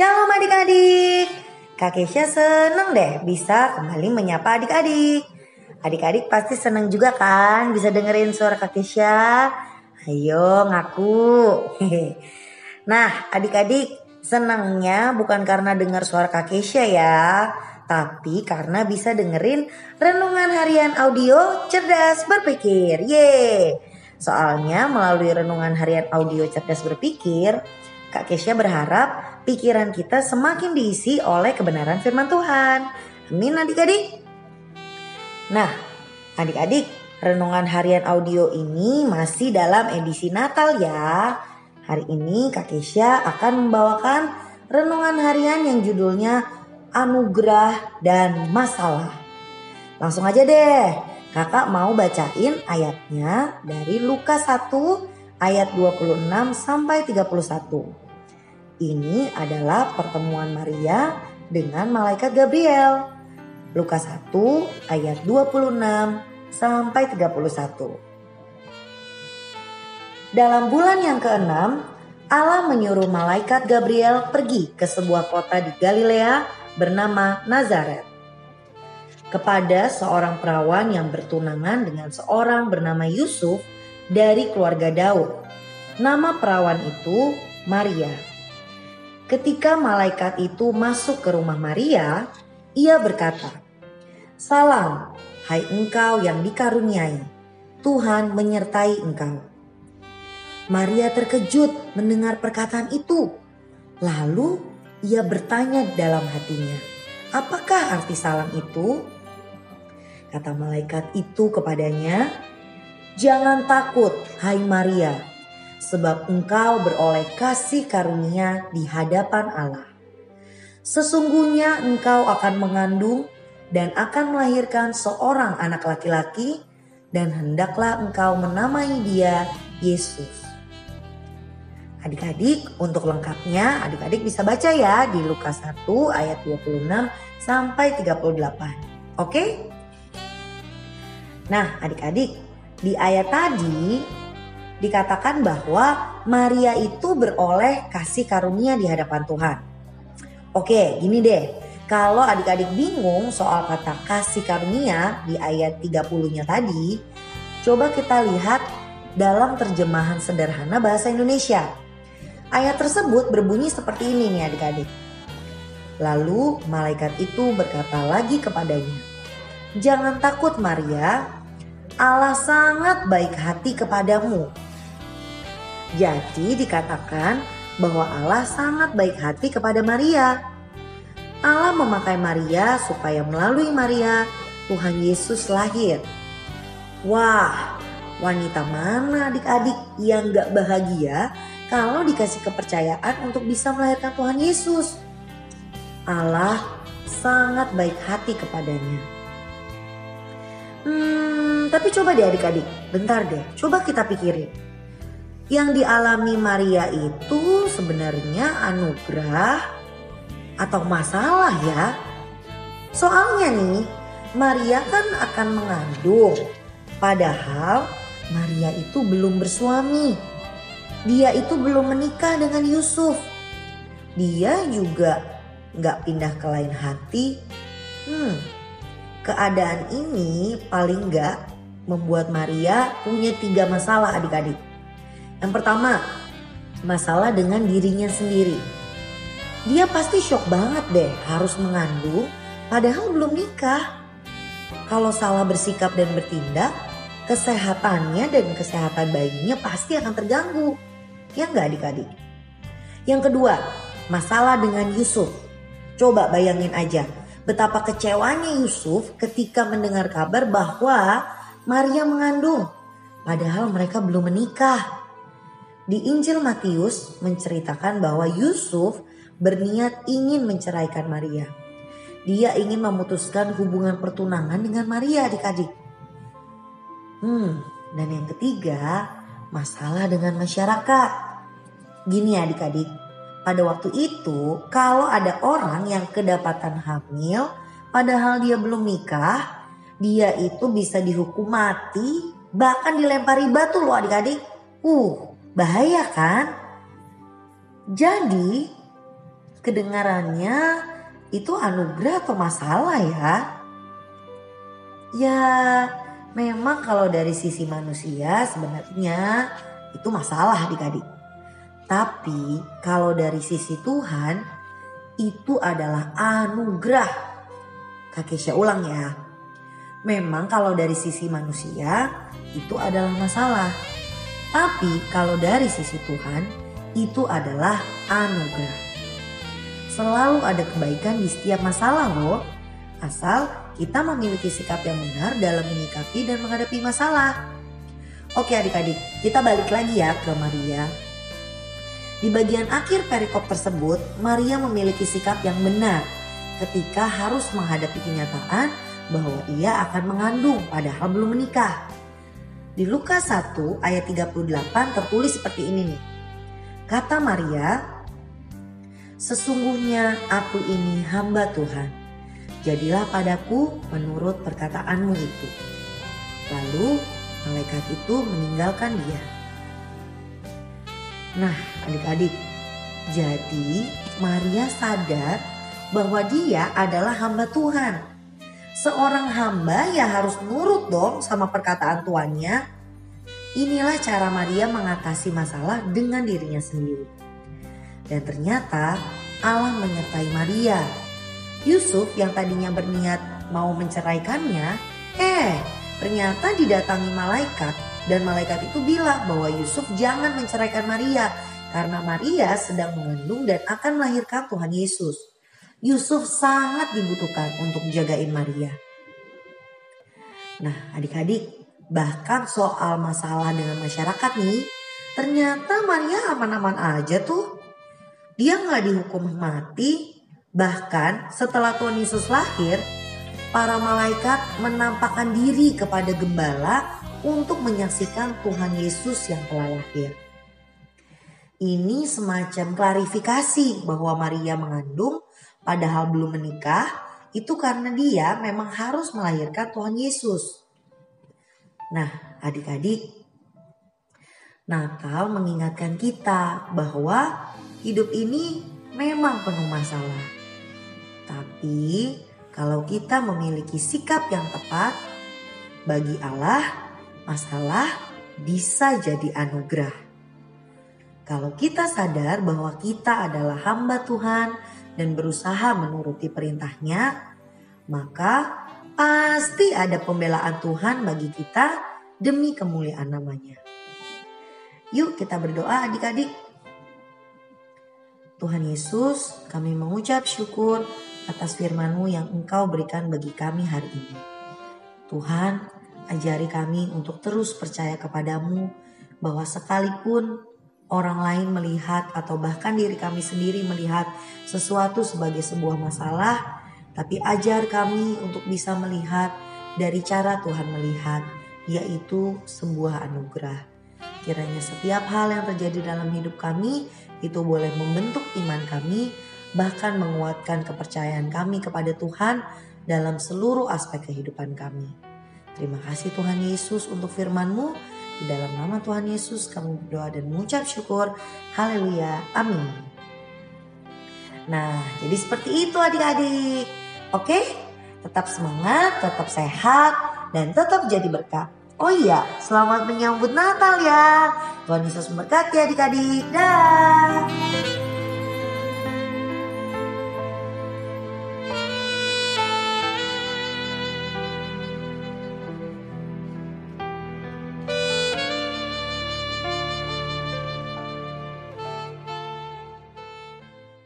adik-adik. Kak Kesha seneng deh bisa kembali menyapa adik-adik. Adik-adik pasti seneng juga kan bisa dengerin suara Kak Kesha. Ayo ngaku. Nah adik-adik senangnya bukan karena dengar suara Kak Kesha ya. Tapi karena bisa dengerin renungan harian audio cerdas berpikir. Yeay. Soalnya melalui renungan harian audio cerdas berpikir, Kak Kesha berharap pikiran kita semakin diisi oleh kebenaran firman Tuhan. Amin adik-adik. Nah, adik-adik, renungan harian audio ini masih dalam edisi Natal ya. Hari ini Kak Kesha akan membawakan renungan harian yang judulnya Anugerah dan Masalah. Langsung aja deh, kakak mau bacain ayatnya dari Lukas 1 ayat 26 sampai 31. Ini adalah pertemuan Maria dengan malaikat Gabriel. Lukas 1 ayat 26 sampai 31. Dalam bulan yang keenam, Allah menyuruh malaikat Gabriel pergi ke sebuah kota di Galilea bernama Nazaret. Kepada seorang perawan yang bertunangan dengan seorang bernama Yusuf dari keluarga Daud. Nama perawan itu Maria. Ketika malaikat itu masuk ke rumah Maria, ia berkata, "Salam, hai engkau yang dikaruniai, Tuhan menyertai engkau." Maria terkejut mendengar perkataan itu. Lalu ia bertanya dalam hatinya, "Apakah arti salam itu?" Kata malaikat itu kepadanya, "Jangan takut, hai Maria." Sebab engkau beroleh kasih karunia di hadapan Allah. Sesungguhnya engkau akan mengandung dan akan melahirkan seorang anak laki-laki dan hendaklah engkau menamai dia Yesus. Adik-adik, untuk lengkapnya adik-adik bisa baca ya di Lukas 1 ayat 26 sampai 38. Oke? Nah, adik-adik, di ayat tadi dikatakan bahwa Maria itu beroleh kasih karunia di hadapan Tuhan. Oke, gini deh. Kalau adik-adik bingung soal kata kasih karunia di ayat 30-nya tadi, coba kita lihat dalam terjemahan sederhana bahasa Indonesia. Ayat tersebut berbunyi seperti ini nih adik-adik. Lalu malaikat itu berkata lagi kepadanya, "Jangan takut Maria, Allah sangat baik hati kepadamu jadi dikatakan bahwa Allah sangat baik hati kepada Maria. Allah memakai Maria supaya melalui Maria Tuhan Yesus lahir. Wah, wanita mana adik-adik yang gak bahagia kalau dikasih kepercayaan untuk bisa melahirkan Tuhan Yesus? Allah sangat baik hati kepadanya. Hmm, tapi coba deh adik-adik, bentar deh, coba kita pikirin yang dialami Maria itu sebenarnya anugerah atau masalah ya. Soalnya nih, Maria kan akan mengandung. Padahal Maria itu belum bersuami. Dia itu belum menikah dengan Yusuf. Dia juga nggak pindah ke lain hati. Hmm, keadaan ini paling nggak membuat Maria punya tiga masalah adik-adik. Yang pertama, masalah dengan dirinya sendiri. Dia pasti shock banget deh harus mengandung padahal belum nikah. Kalau salah bersikap dan bertindak, kesehatannya dan kesehatan bayinya pasti akan terganggu. Ya nggak adik-adik? Yang kedua, masalah dengan Yusuf. Coba bayangin aja betapa kecewanya Yusuf ketika mendengar kabar bahwa Maria mengandung. Padahal mereka belum menikah. Di Injil Matius menceritakan bahwa Yusuf berniat ingin menceraikan Maria. Dia ingin memutuskan hubungan pertunangan dengan Maria adik-adik. Hmm, dan yang ketiga, masalah dengan masyarakat. Gini adik-adik, pada waktu itu kalau ada orang yang kedapatan hamil padahal dia belum nikah, dia itu bisa dihukum mati, bahkan dilempari batu loh adik-adik. Uh, Bahaya kan? Jadi kedengarannya itu anugerah atau masalah ya? Ya, memang kalau dari sisi manusia sebenarnya itu masalah adik-adik. Tapi kalau dari sisi Tuhan itu adalah anugerah. Kakek saya ulang ya. Memang kalau dari sisi manusia itu adalah masalah. Tapi kalau dari sisi Tuhan itu adalah anugerah. Selalu ada kebaikan di setiap masalah loh. Asal kita memiliki sikap yang benar dalam menyikapi dan menghadapi masalah. Oke adik-adik, kita balik lagi ya ke Maria. Di bagian akhir perikop tersebut, Maria memiliki sikap yang benar ketika harus menghadapi kenyataan bahwa ia akan mengandung padahal belum menikah. Di Lukas 1 ayat 38 tertulis seperti ini nih. Kata Maria, Sesungguhnya aku ini hamba Tuhan jadilah padaku menurut perkataanmu itu. Lalu malaikat itu meninggalkan dia. Nah adik-adik, jadi Maria sadar bahwa dia adalah hamba Tuhan. Seorang hamba ya harus nurut dong sama perkataan tuannya. Inilah cara Maria mengatasi masalah dengan dirinya sendiri. Dan ternyata Allah menyertai Maria Yusuf yang tadinya berniat mau menceraikannya, eh ternyata didatangi malaikat dan malaikat itu bilang bahwa Yusuf jangan menceraikan Maria karena Maria sedang mengandung dan akan melahirkan Tuhan Yesus. Yusuf sangat dibutuhkan untuk jagain Maria. Nah adik-adik bahkan soal masalah dengan masyarakat nih ternyata Maria aman-aman aja tuh. Dia nggak dihukum mati Bahkan setelah Tuhan Yesus lahir, para malaikat menampakkan diri kepada gembala untuk menyaksikan Tuhan Yesus yang telah lahir. Ini semacam klarifikasi bahwa Maria mengandung padahal belum menikah itu karena dia memang harus melahirkan Tuhan Yesus. Nah, adik-adik, Natal mengingatkan kita bahwa hidup ini memang penuh masalah. Tapi kalau kita memiliki sikap yang tepat, bagi Allah masalah bisa jadi anugerah. Kalau kita sadar bahwa kita adalah hamba Tuhan dan berusaha menuruti perintahnya, maka pasti ada pembelaan Tuhan bagi kita demi kemuliaan namanya. Yuk kita berdoa adik-adik. Tuhan Yesus, kami mengucap syukur atas firman-Mu yang Engkau berikan bagi kami hari ini. Tuhan, ajari kami untuk terus percaya kepadamu bahwa sekalipun orang lain melihat atau bahkan diri kami sendiri melihat sesuatu sebagai sebuah masalah, tapi ajar kami untuk bisa melihat dari cara Tuhan melihat, yaitu sebuah anugerah. Kiranya setiap hal yang terjadi dalam hidup kami itu boleh membentuk iman kami bahkan menguatkan kepercayaan kami kepada Tuhan dalam seluruh aspek kehidupan kami. Terima kasih Tuhan Yesus untuk firman-Mu. Di dalam nama Tuhan Yesus kami berdoa dan mengucap syukur. Haleluya. Amin. Nah, jadi seperti itu adik-adik. Oke? Tetap semangat, tetap sehat, dan tetap jadi berkat. Oh iya, selamat menyambut Natal ya. Tuhan Yesus memberkati adik-adik. Dah.